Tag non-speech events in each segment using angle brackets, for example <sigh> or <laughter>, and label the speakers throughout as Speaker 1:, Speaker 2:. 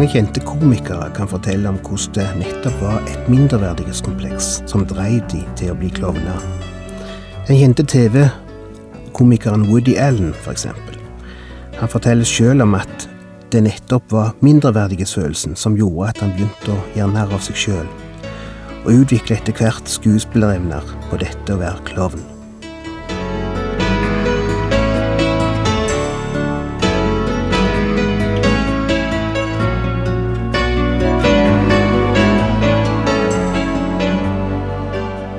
Speaker 1: Mange kjente komikere kan fortelle om hvordan det nettopp var et mindreverdighetskompleks som drev de til å bli klovner. Den kjente TV-komikeren Woody Allen, f.eks. Han forteller sjøl om at det nettopp var mindreverdighetsfølelsen som gjorde at han begynte å gjøre narr av seg sjøl, og utvikle etter hvert skuespillerevner på dette å være klovn.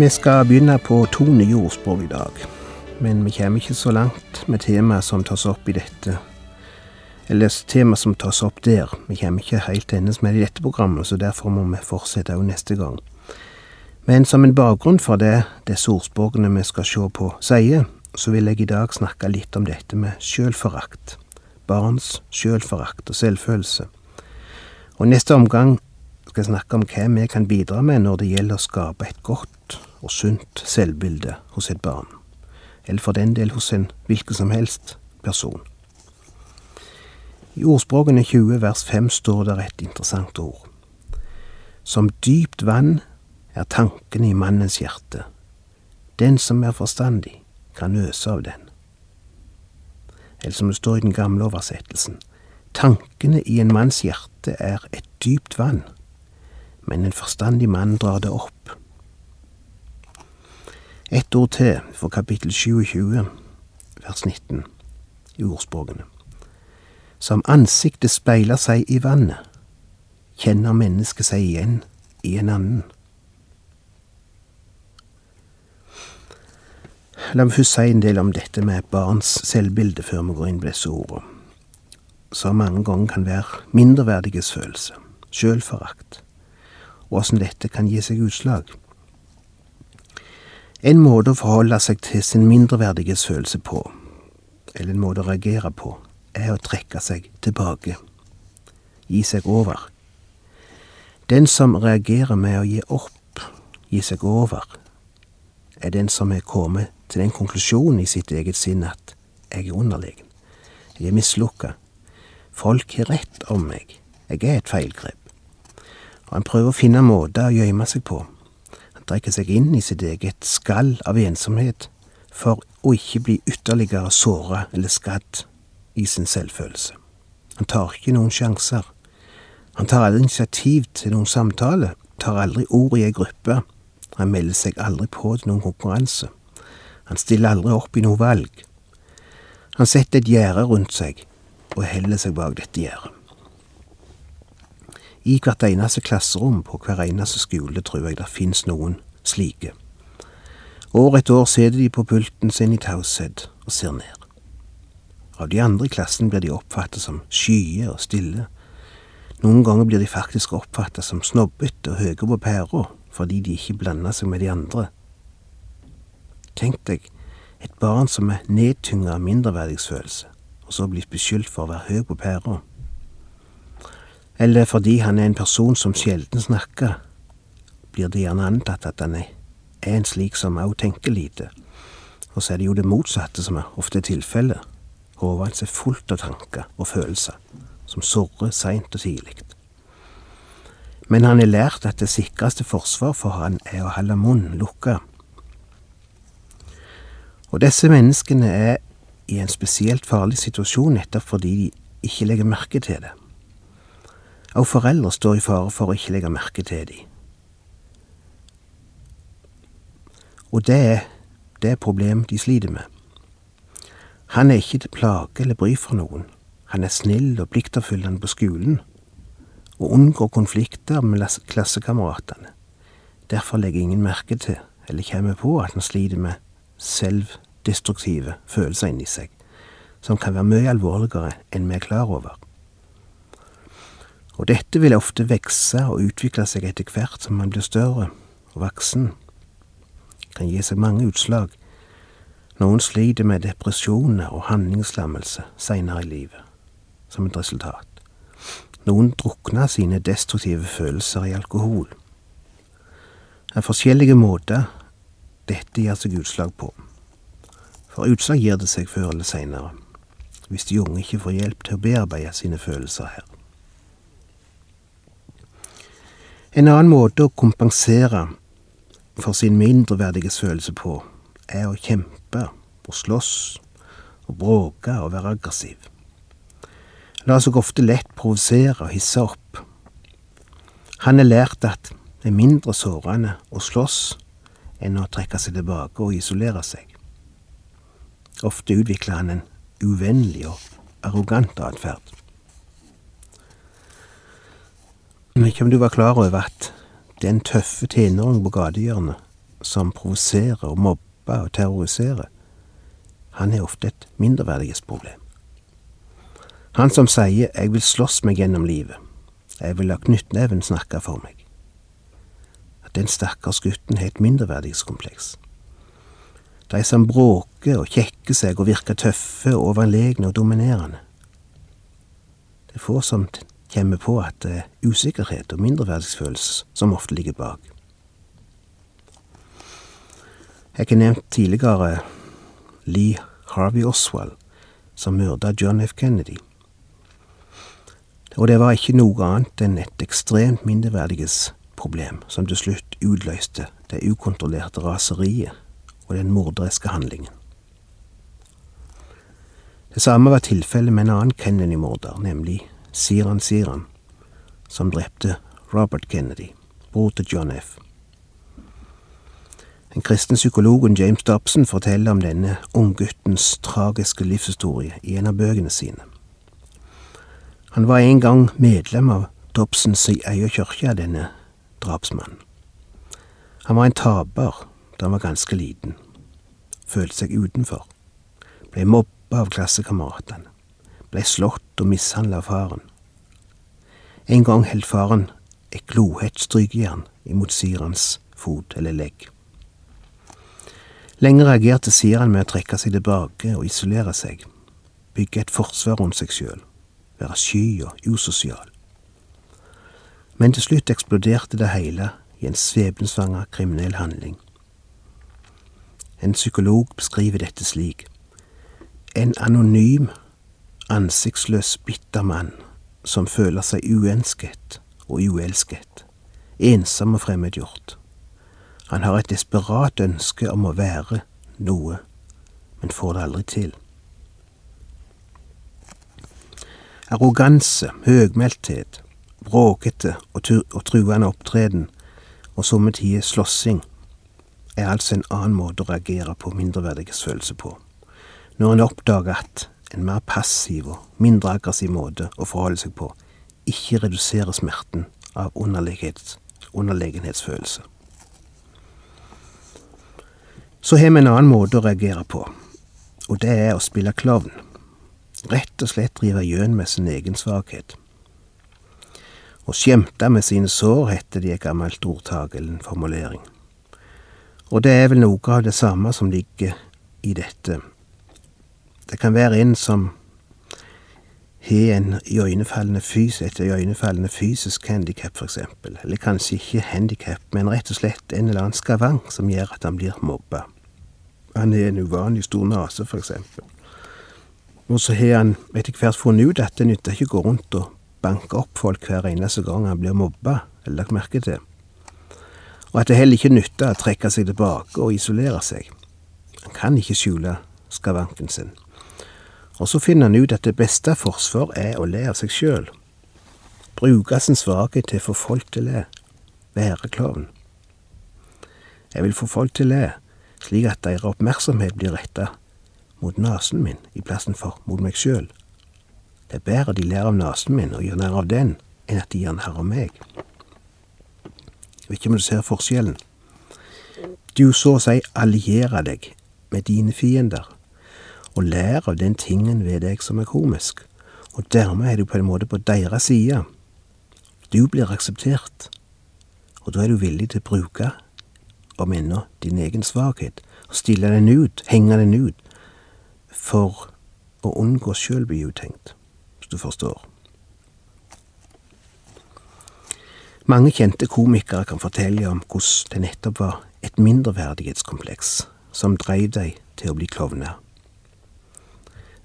Speaker 1: Vi skal begynne på to nye ordspråk i dag, men vi kommer ikke så langt med temaet som tas opp i dette. Eller temaet som tas opp der. Vi kommer ikke helt endes med i dette programmet, så derfor må vi fortsette òg neste gang. Men som en bakgrunn for det disse ordspråkene vi skal se på, sier, så vil jeg i dag snakke litt om dette med sjølforakt. Barns sjølforakt og selvfølelse. Og neste omgang skal jeg snakke om hva vi kan bidra med når det gjelder å skape et godt og sunt selvbilde hos et barn, eller for den del hos en hvilken som helst person. I ordspråkene 20 vers 5 står det et interessant ord. Som dypt vann er tankene i mannens hjerte. Den som er forstandig, kan øse av den. Eller som det står i den gamle oversettelsen. Tankene i en manns hjerte er et dypt vann men en forstandig mann drar det opp. Ett ord til for kapittel 27, vers 19 i ordspråkene. Som ansiktet speiler seg i vannet, kjenner mennesket seg igjen i en annen. La meg først si en del om dette med barns selvbilde før vi går inn på disse ordene, som mange ganger kan være mindreverdiges følelse, sjølforakt og åssen dette kan gi seg utslag. En måte å forholde seg til sin mindreverdige følelse på, eller en måte å reagere på, er å trekke seg tilbake, gi seg over. Den som reagerer med å gi opp, gi seg over, er den som er kommet til den konklusjonen i sitt eget sinn at jeg er underlegen, jeg er mislukka, folk har rett om meg, jeg er et feilgrep. Og han prøver å finne måter å gjemme seg på. Trekker seg inn i sitt eget skall av ensomhet for å ikke bli ytterligere såra eller skadd i sin selvfølelse. Han tar ikke noen sjanser. Han tar aldri initiativ til noen samtale, tar aldri ord i ei gruppe. Han melder seg aldri på til noen konkurranse. Han stiller aldri opp i noe valg. Han setter et gjerde rundt seg og heller seg bak dette gjerdet i hvert eneste klasserom på hver eneste skole tror jeg det finnes noen slike. År etter år sitter de på pulten sin i taushet og ser ned. Av de andre i klassen blir de oppfattet som skye og stille. Noen ganger blir de faktisk oppfattet som snobbete og høye på pæra fordi de ikke blander seg med de andre. Tenk deg et barn som er nedtynga av mindreverdighetsfølelse, og så blir beskyldt for å være høy på pæra eller fordi han er en person som sjelden snakker, blir det gjerne antatt at han er en slik som òg tenker lite. Og så er det jo det motsatte som er ofte er tilfellet. Hodet er fullt av tanker og følelser, som surrer seint og tidlig. Men han har lært at det sikreste forsvar for han er å holde munnen lukka. Og disse menneskene er i en spesielt farlig situasjon nettopp fordi de ikke legger merke til det. Og foreldre står i fare for å ikke legge merke til dem. Og det er det problemet de sliter med. Han er ikke til plage eller bry for noen. Han er snill og pliktoppfyllende på skolen, og unngår konflikter med klassekameratene. Derfor legger ingen merke til, eller kommer på, at han sliter med selvdestruktive følelser inni seg, som kan være mye alvorligere enn vi er klar over. Og dette vil ofte vokse og utvikle seg etter hvert som man blir større og voksen. Kan gi seg mange utslag. Noen sliter med depresjoner og handlingslammelse seinere i livet som et resultat. Noen drukner sine destruktive følelser i alkohol. Det er forskjellige måter dette gir seg utslag på. For utslag gir det seg før eller seinere, hvis de unge ikke får hjelp til å bearbeide sine følelser her. En annen måte å kompensere for sin mindreverdige følelse på, er å kjempe og slåss og bråke og være aggressiv. La seg ofte lett provosere og hisse opp. Han har lært at det er mindre sårende å slåss enn å trekke seg tilbake og isolere seg. Ofte utvikler han en uvennlig og arrogant atferd. Jeg ikke om du var klar over at den tøffe tenåringen på gatehjørnet som provoserer og mobber og terroriserer, han er ofte et mindreverdighetsproblem. Han som sier 'jeg vil slåss meg gjennom livet', 'jeg vil la knyttneven snakke for meg', at den stakkars gutten har et mindreverdighetskompleks. De som bråker og kjekker seg og virker tøffe, overlegne og dominerende. Det er få som kommer på at det er usikkerhet og mindreverdighetsfølelse som ofte ligger bak. Jeg har nevnt tidligere Lee Harvey Oswald, som myrda John F. Kennedy. Og det var ikke noe annet enn et ekstremt mindreverdighetsproblem som til slutt utløste det ukontrollerte raseriet og den morderiske handlingen. Det samme var tilfellet med en annen Kennedy-morder, nemlig Siran Siran, som drepte Robert Kennedy, bror til John F. Den kristne psykologen James Dobson forteller om denne ungguttens tragiske livshistorie i en av bøkene sine. Han var en gang medlem av Dobsons egen kirke, denne drapsmannen. Han var en taper da han var ganske liten, følte seg utenfor, ble mobba av klassekameratene, ble slått og mishandla av faren. En gang holdt faren et glohett strykejern imot Sirans fot eller legg. Lenge reagerte Siran med å trekke seg tilbake og isolere seg, bygge et forsvar rundt seg sjøl, være sky og usosial. Men til slutt eksploderte det hele i en svebensvanger kriminell handling. En psykolog beskriver dette slik. En anonym, ansiktsløs, bitter mann som føler seg uønsket og uelsket, ensom og fremmedgjort. Han har et desperat ønske om å være noe, men får det aldri til. Arroganse, høgmælthet, bråkete og, og truende opptreden og somme tider slåssing er altså en annen måte å reagere på mindreverdighetsfølelse på, når en oppdager at en mer passiv og mindre aggressiv måte å forholde seg på ikke redusere smerten av underlegenhetsfølelse. Så har vi en annen måte å reagere på, og det er å spille klovn. Rett og slett drive gjøn med sin egen svakhet. Å skjemte med sine sår, heter det i et gammelt ordtak eller en formulering. Og det er vel noe av det samme som ligger i dette. Det kan være en som har en iøynefallende fys, et iøynefallende fysisk handikap, eksempel, eller kanskje ikke handikap, men rett og slett en eller annen skavank som gjør at han blir mobba. Han har en uvanlig stor nese, eksempel. Og så har han etter hvert funnet ut at det nytter ikke å gå rundt og banke opp folk hver eneste gang han blir mobba, eller lagt merke til. Og at det heller ikke nytter å trekke seg tilbake og isolere seg. Han kan ikke skjule skavanken sin. Og så finner han ut at det beste forsvar er å le av seg sjøl. Bruke sin svakhet til å få folk til å le. Være klovn. Jeg vil få folk til å le, slik at deres oppmerksomhet blir retta mot nesen min i plassen for mot meg sjøl. Det er bedre de ler av nesen min og gjør narr av den, enn at de gjør narr av meg. Jeg vet ikke om du ser forskjellen. Du så å si allierer deg med dine fiender og lære av den tingen ved deg som er komisk, og dermed er du på en måte på deres side. Du blir akseptert, og da er du villig til å bruke, om ennå, din egen svakhet, og stille den ut, henge den ut, for å unngå sjøl bli utenkt, hvis du forstår. Mange kjente komikere kan fortelle om hvordan det nettopp var et mindreverdighetskompleks som dreiv dem til å bli klovner.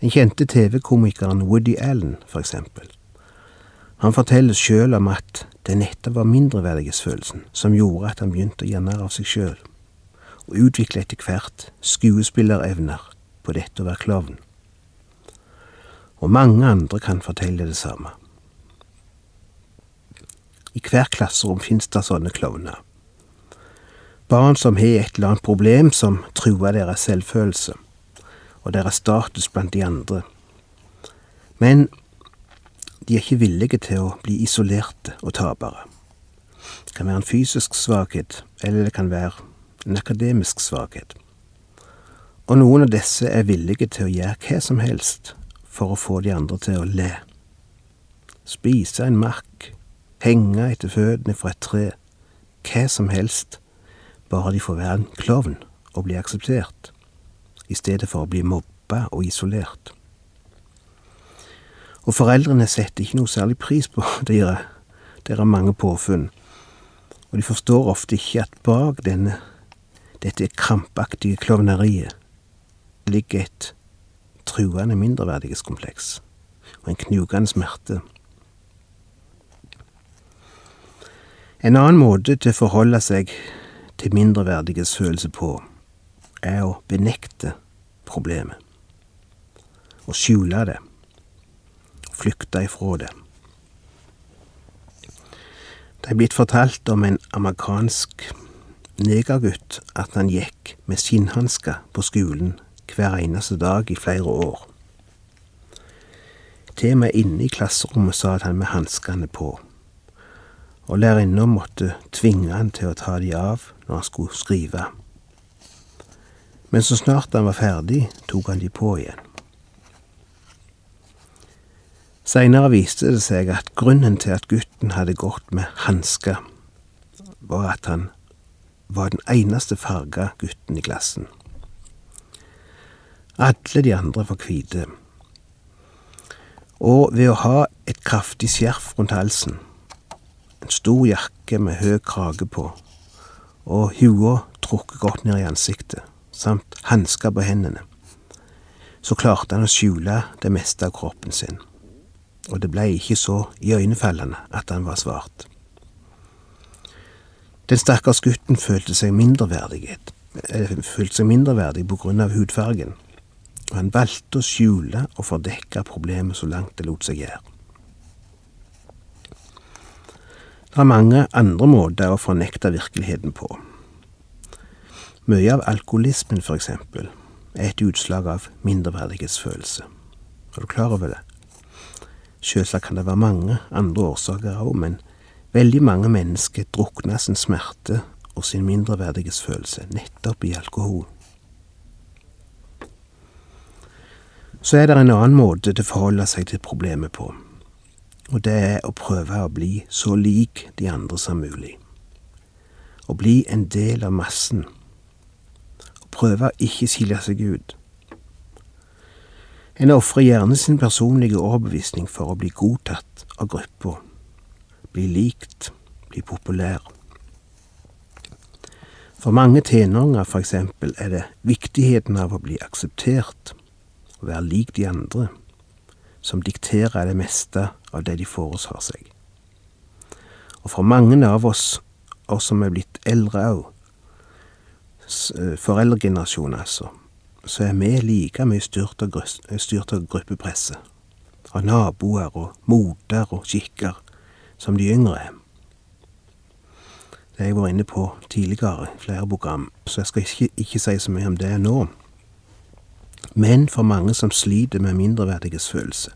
Speaker 1: Den kjente TV-komikeren Woody Allen, for eksempel. Han forteller sjøl om at det nettopp var mindreverdighetsfølelsen som gjorde at han begynte å gjøre narr av seg sjøl, og utvikle etter hvert skuespillerevner på dette å være klovn. Og mange andre kan fortelle det samme. I hvert klasserom finnes det sånne klovner. Barn som har et eller annet problem som truer deres selvfølelse og deres status blant de andre. Men de er ikke villige til å bli isolerte og tapere. Det kan være en fysisk svakhet, eller det kan være en akademisk svakhet. Og noen av disse er villige til å gjøre hva som helst for å få de andre til å le. Spise en mark, henge etter føttene fra et tre, hva som helst, bare de får være en klovn og bli akseptert, i stedet for å bli mobba og isolert. Og foreldrene setter ikke noe særlig pris på <laughs> dere. Det er mange påfunn. Og de forstår ofte ikke at bak denne, dette krampaktige klovneriet ligger et truende mindreverdighetskompleks og en knugende smerte. En annen måte til å forholde seg til mindreverdighetsfølelse på, er å benekte problemet. Å skjule det flykta ifra det. Det er blitt fortalt om en amerikansk negergutt at han gikk med skinnhansker på skolen hver eneste dag i flere år. Til og med inne i klasserommet satt han med hanskene på, og lærerinna måtte tvinge han til å ta de av når han skulle skrive. Men så snart han var ferdig, tok han de på igjen. Seinere viste det seg at grunnen til at gutten hadde gått med hansker, var at han var den eneste farga gutten i klassen. Alle de andre var hvite. Og ved å ha et kraftig skjerf rundt halsen, en stor jakke med høy krage på, og hua trukket godt ned i ansiktet, samt hansker på hendene, så klarte han å skjule det meste av kroppen sin og det blei ikke så iøynefallende at han var svart. Den stakkars gutten følte seg mindreverdighet, eh, mindreverdig på grunn av hudfargen, og han valgte å skjule og fordekke problemet så langt det lot seg gjøre. Det er mange andre måter å fornekte virkeligheten på. Mye av alkoholismen, eksempel, er et utslag av mindreverdighetsfølelse. Er du klar over det? Selvsagt kan det være mange andre årsaker òg, men veldig mange mennesker drukner sin smerte og sin mindreverdighetsfølelse nettopp i alkohol. Så er det en annen måte til å forholde seg til problemet på, og det er å prøve å bli så lik de andre som mulig. Å bli en del av massen. Prøve å ikke skille seg ut. En ofrer gjerne sin personlige overbevisning for å bli godtatt av gruppa, bli likt, bli populær. For mange tenåringer, for eksempel, er det viktigheten av å bli akseptert, å være lik de andre, som dikterer det meste av det de foretar seg. Og for mange av oss, oss som er blitt eldre òg, eh, foreldregenerasjonen altså, så er vi like mye styrt av, styrt av gruppepresset. Av naboer og moter og skikker som de yngre er. Det har jeg vært inne på tidligere i flere program, så jeg skal ikke, ikke si så mye om det nå. Men for mange som sliter med mindreverdighetsfølelse,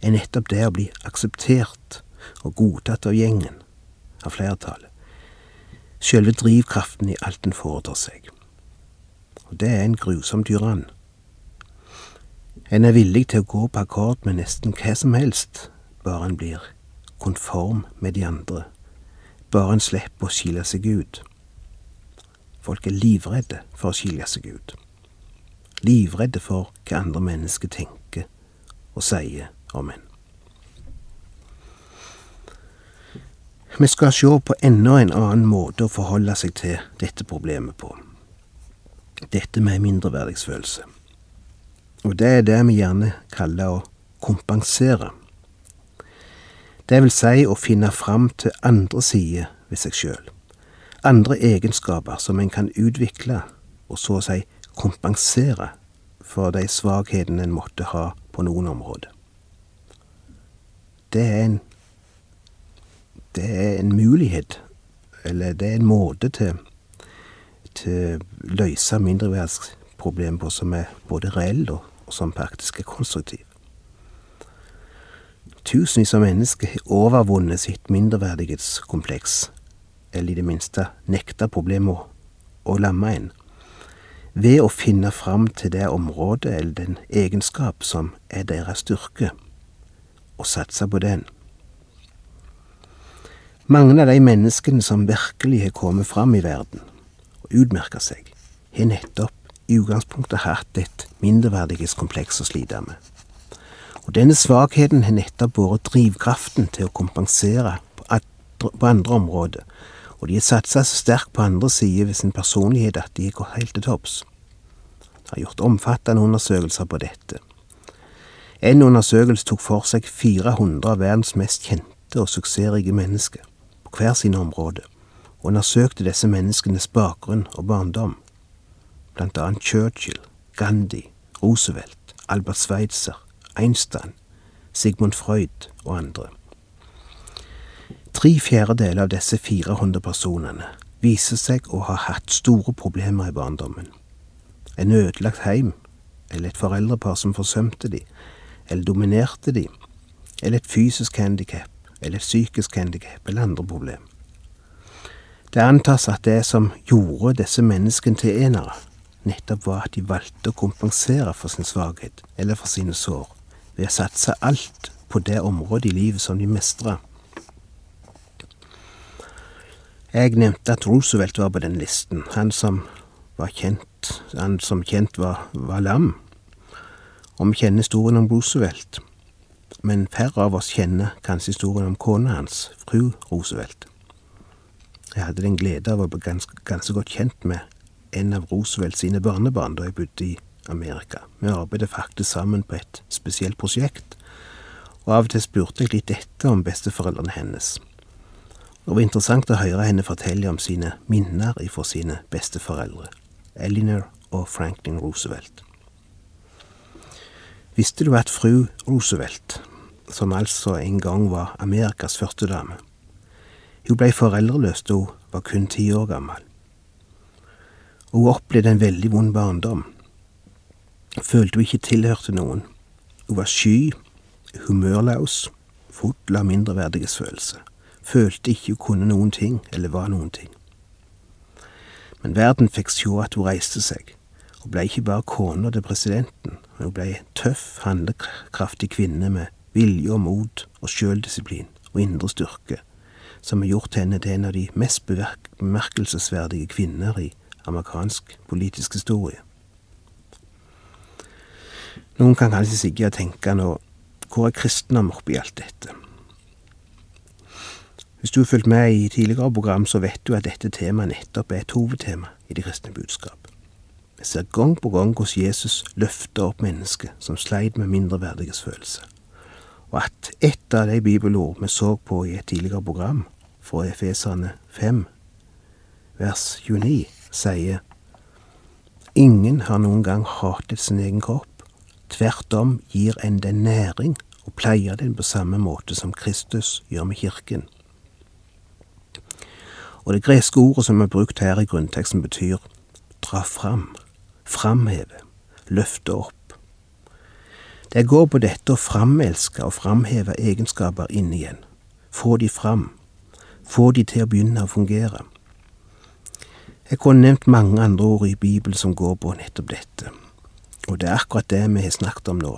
Speaker 1: er nettopp det å bli akseptert og godtatt av gjengen, av flertallet, sjølve drivkraften i alt en foretar seg og det er en grusom tyrann. En er villig til å gå på akkord med nesten hva som helst, bare en blir konform med de andre, bare en slipper å skille seg ut. Folk er livredde for å skille seg ut. Livredde for hva andre mennesker tenker og sier om en. Vi skal se på enda en annen måte å forholde seg til dette problemet på. Dette med mindreverdighetsfølelse. Og det er det vi gjerne kaller å kompensere. Det vil si å finne fram til andre sider ved seg sjøl. Andre egenskaper som en kan utvikle, og så å si kompensere for de svakhetene en måtte ha på noen områder. Det er en det er en mulighet, eller det er en måte til til løse mindreverdsproblem på som er både reell og, og som praktisk er konstruktiv. Tusenvis av mennesker har overvunnet sitt mindreverdighetskompleks, eller i det minste nekta problemet å, å lamme en, ved å finne fram til det området eller den egenskap som er deres styrke, og satse på den. Mange av de menneskene som virkelig har kommet fram i verden og utmerka seg, har nettopp i utgangspunktet hatt et mindreverdighetskompleks å slite med. Og denne svakheten har nettopp vært drivkraften til å kompensere på andre, områder, og de har satsa så sterkt på andre sider ved sin personlighet at de har gått helt til topps. Det har gjort omfattende undersøkelser på dette. En undersøkelse tok for seg 400 av verdens mest kjente og suksessrike mennesker hver sine områder, og undersøkte disse menneskenes bakgrunn og barndom, blant annet Churchill, Gandhi, Roosevelt, Albert Sveitser, Einstein, Sigmund Freud og andre. Tre fjerdedeler av disse 400 personene viser seg å ha hatt store problemer i barndommen. En ødelagt heim, eller et foreldrepar som forsømte de, eller dominerte de, eller et fysisk handikap, eller psykisk handikap eller andre problem. Det antas at det som gjorde disse menneskene til enere, nettopp var at de valgte å kompensere for sin svakhet eller for sine sår, ved å satse alt på det området i livet som de mestra. Jeg nevnte at Roosevelt var på den listen, han som var kjent, han som kjent var, var lam. Og vi kjenner historien om Roosevelt men færre av oss kjenner kanskje historien om kona hans, fru Roosevelt. Jeg hadde den glede av å bli ganske, ganske godt kjent med en av Roosevelt sine barnebarn da jeg bodde i Amerika. Vi arbeidet faktisk sammen på et spesielt prosjekt, og av og til spurte jeg litt etter om besteforeldrene hennes. Det var interessant å høre henne fortelle om sine minner ifra sine besteforeldre, Elinor og Franklin Roosevelt. Visste du at fru Roosevelt som altså en gang var Amerikas førstedame. Hun blei foreldreløs da hun var kun ti år gammel. Og hun opplevde en veldig vond barndom. Følte hun ikke tilhørte noen. Hun var sky, humørløs, full av mindreverdighetsfølelse. Følte ikke hun kunne noen ting, eller var noen ting. Men verden fikk se at hun reiste seg, og blei ikke bare kona til presidenten, hun blei en tøff, handlekraftig kvinne med vilje og mot og sjøldisiplin og indre styrke, som har gjort henne til en av de mest bemerkelsesverdige kvinner i amerikansk politisk historie. Noen kan kanskje sikkert tenke nå, hvor er kristendom oppi alt dette? Hvis du har fulgt med i tidligere program, så vet du at dette temaet nettopp er et hovedtema i det kristne budskap. Vi ser gang på gang hvordan Jesus løfter opp mennesker som sleit med mindreverdighetsfølelse og at ett av de bibelord vi så på i et tidligere program, fra Efesane 5, vers 29, sier Ingen har noen gang hatet sin egen kropp. Tvert om gir en den næring og pleier den på samme måte som Kristus gjør med kirken. Og det greske ordet som er brukt her i grunnteksten, betyr dra fram, framheve, løfte opp det går på dette å framelske og framheve egenskaper inn igjen. Få de fram. Få de til å begynne å fungere. Jeg kunne nevnt mange andre ord i Bibelen som går på nettopp dette. Og det er akkurat det vi har snakket om nå.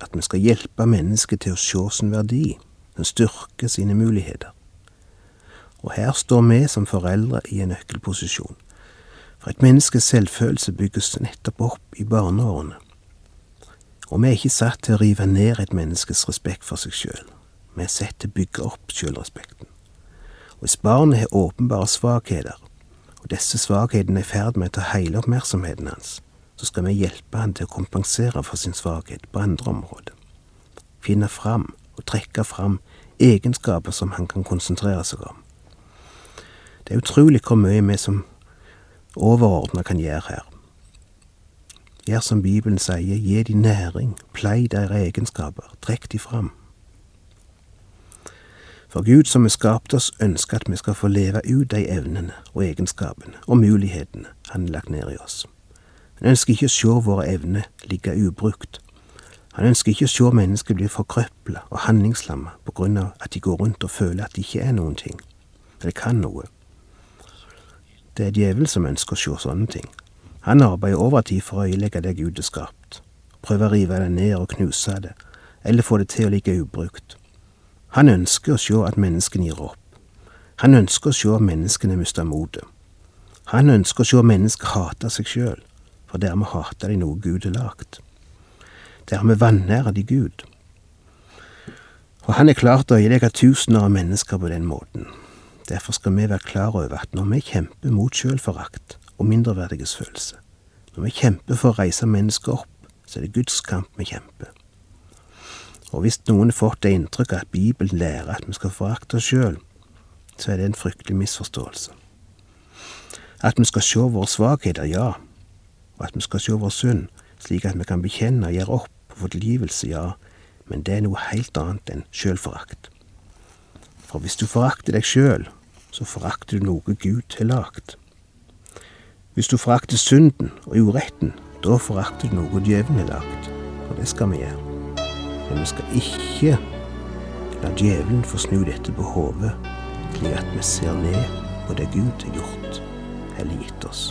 Speaker 1: At vi skal hjelpe mennesket til å se sin verdi, sin styrke, sine muligheter. Og her står vi som foreldre i en nøkkelposisjon, for et menneskes selvfølelse bygges nettopp opp i barneårene. Og vi er ikke satt til å rive ned et menneskes respekt for seg sjøl, vi er satt til å bygge opp sjølrespekten. Og hvis barnet har åpenbare svakheter, og disse svakhetene er i ferd med å ta hele oppmerksomheten hans, så skal vi hjelpe han til å kompensere for sin svakhet på andre områder. Finne fram og trekke fram egenskaper som han kan konsentrere seg om. Det er utrolig hvor mye vi som overordna kan gjøre her. Gjør som Bibelen sier, gi de næring, plei deres egenskaper, trekk de fram. For Gud som har skapt oss, ønsker at vi skal få leve ut de evnene og egenskapene og mulighetene Han har lagt ned i oss. Han ønsker ikke å se våre evner ligge ubrukt. Han ønsker ikke å se mennesker bli forkrøpla og handlingslamma på grunn av at de går rundt og føler at de ikke er noen ting, eller kan noe. Det er djevelen som ønsker å se sånne ting. Han arbeider overtid for å øyelegge det Gud har skapt, prøve å rive det ned og knuse det, eller få det til å ligge ubrukt. Han ønsker å se at menneskene gir opp. Han ønsker å se at menneskene mister motet. Han ønsker å se mennesker hate seg sjøl, for dermed hater de noe Gud har lagd. Dermed vanærer de Gud. Og han er klart å øyelegge tusener av mennesker på den måten. Derfor skal vi være klar over at når vi kjemper mot sjølforakt og mindreverdighetsfølelse, når vi kjemper for å reise mennesker opp, så er det Guds kamp vi kjemper. Og hvis noen har fått det inntrykket at Bibelen lærer at vi skal forakte oss sjøl, så er det en fryktelig misforståelse. At vi skal se våre svakheter, ja, og at vi skal se vår synd, slik at vi kan bekjenne og gjøre opp og få tilgivelse, ja, men det er noe helt annet enn sjølforakt. For hvis du forakter deg sjøl, så forakter du noe Gud har lagd. Hvis du forakter synden og uretten, da forakter du noe djevelen har lagd, og det skal vi gjøre. Men vi skal ikke la djevelen få snu dette på hodet, slik at vi ser ned på det Gud har gjort eller gitt oss.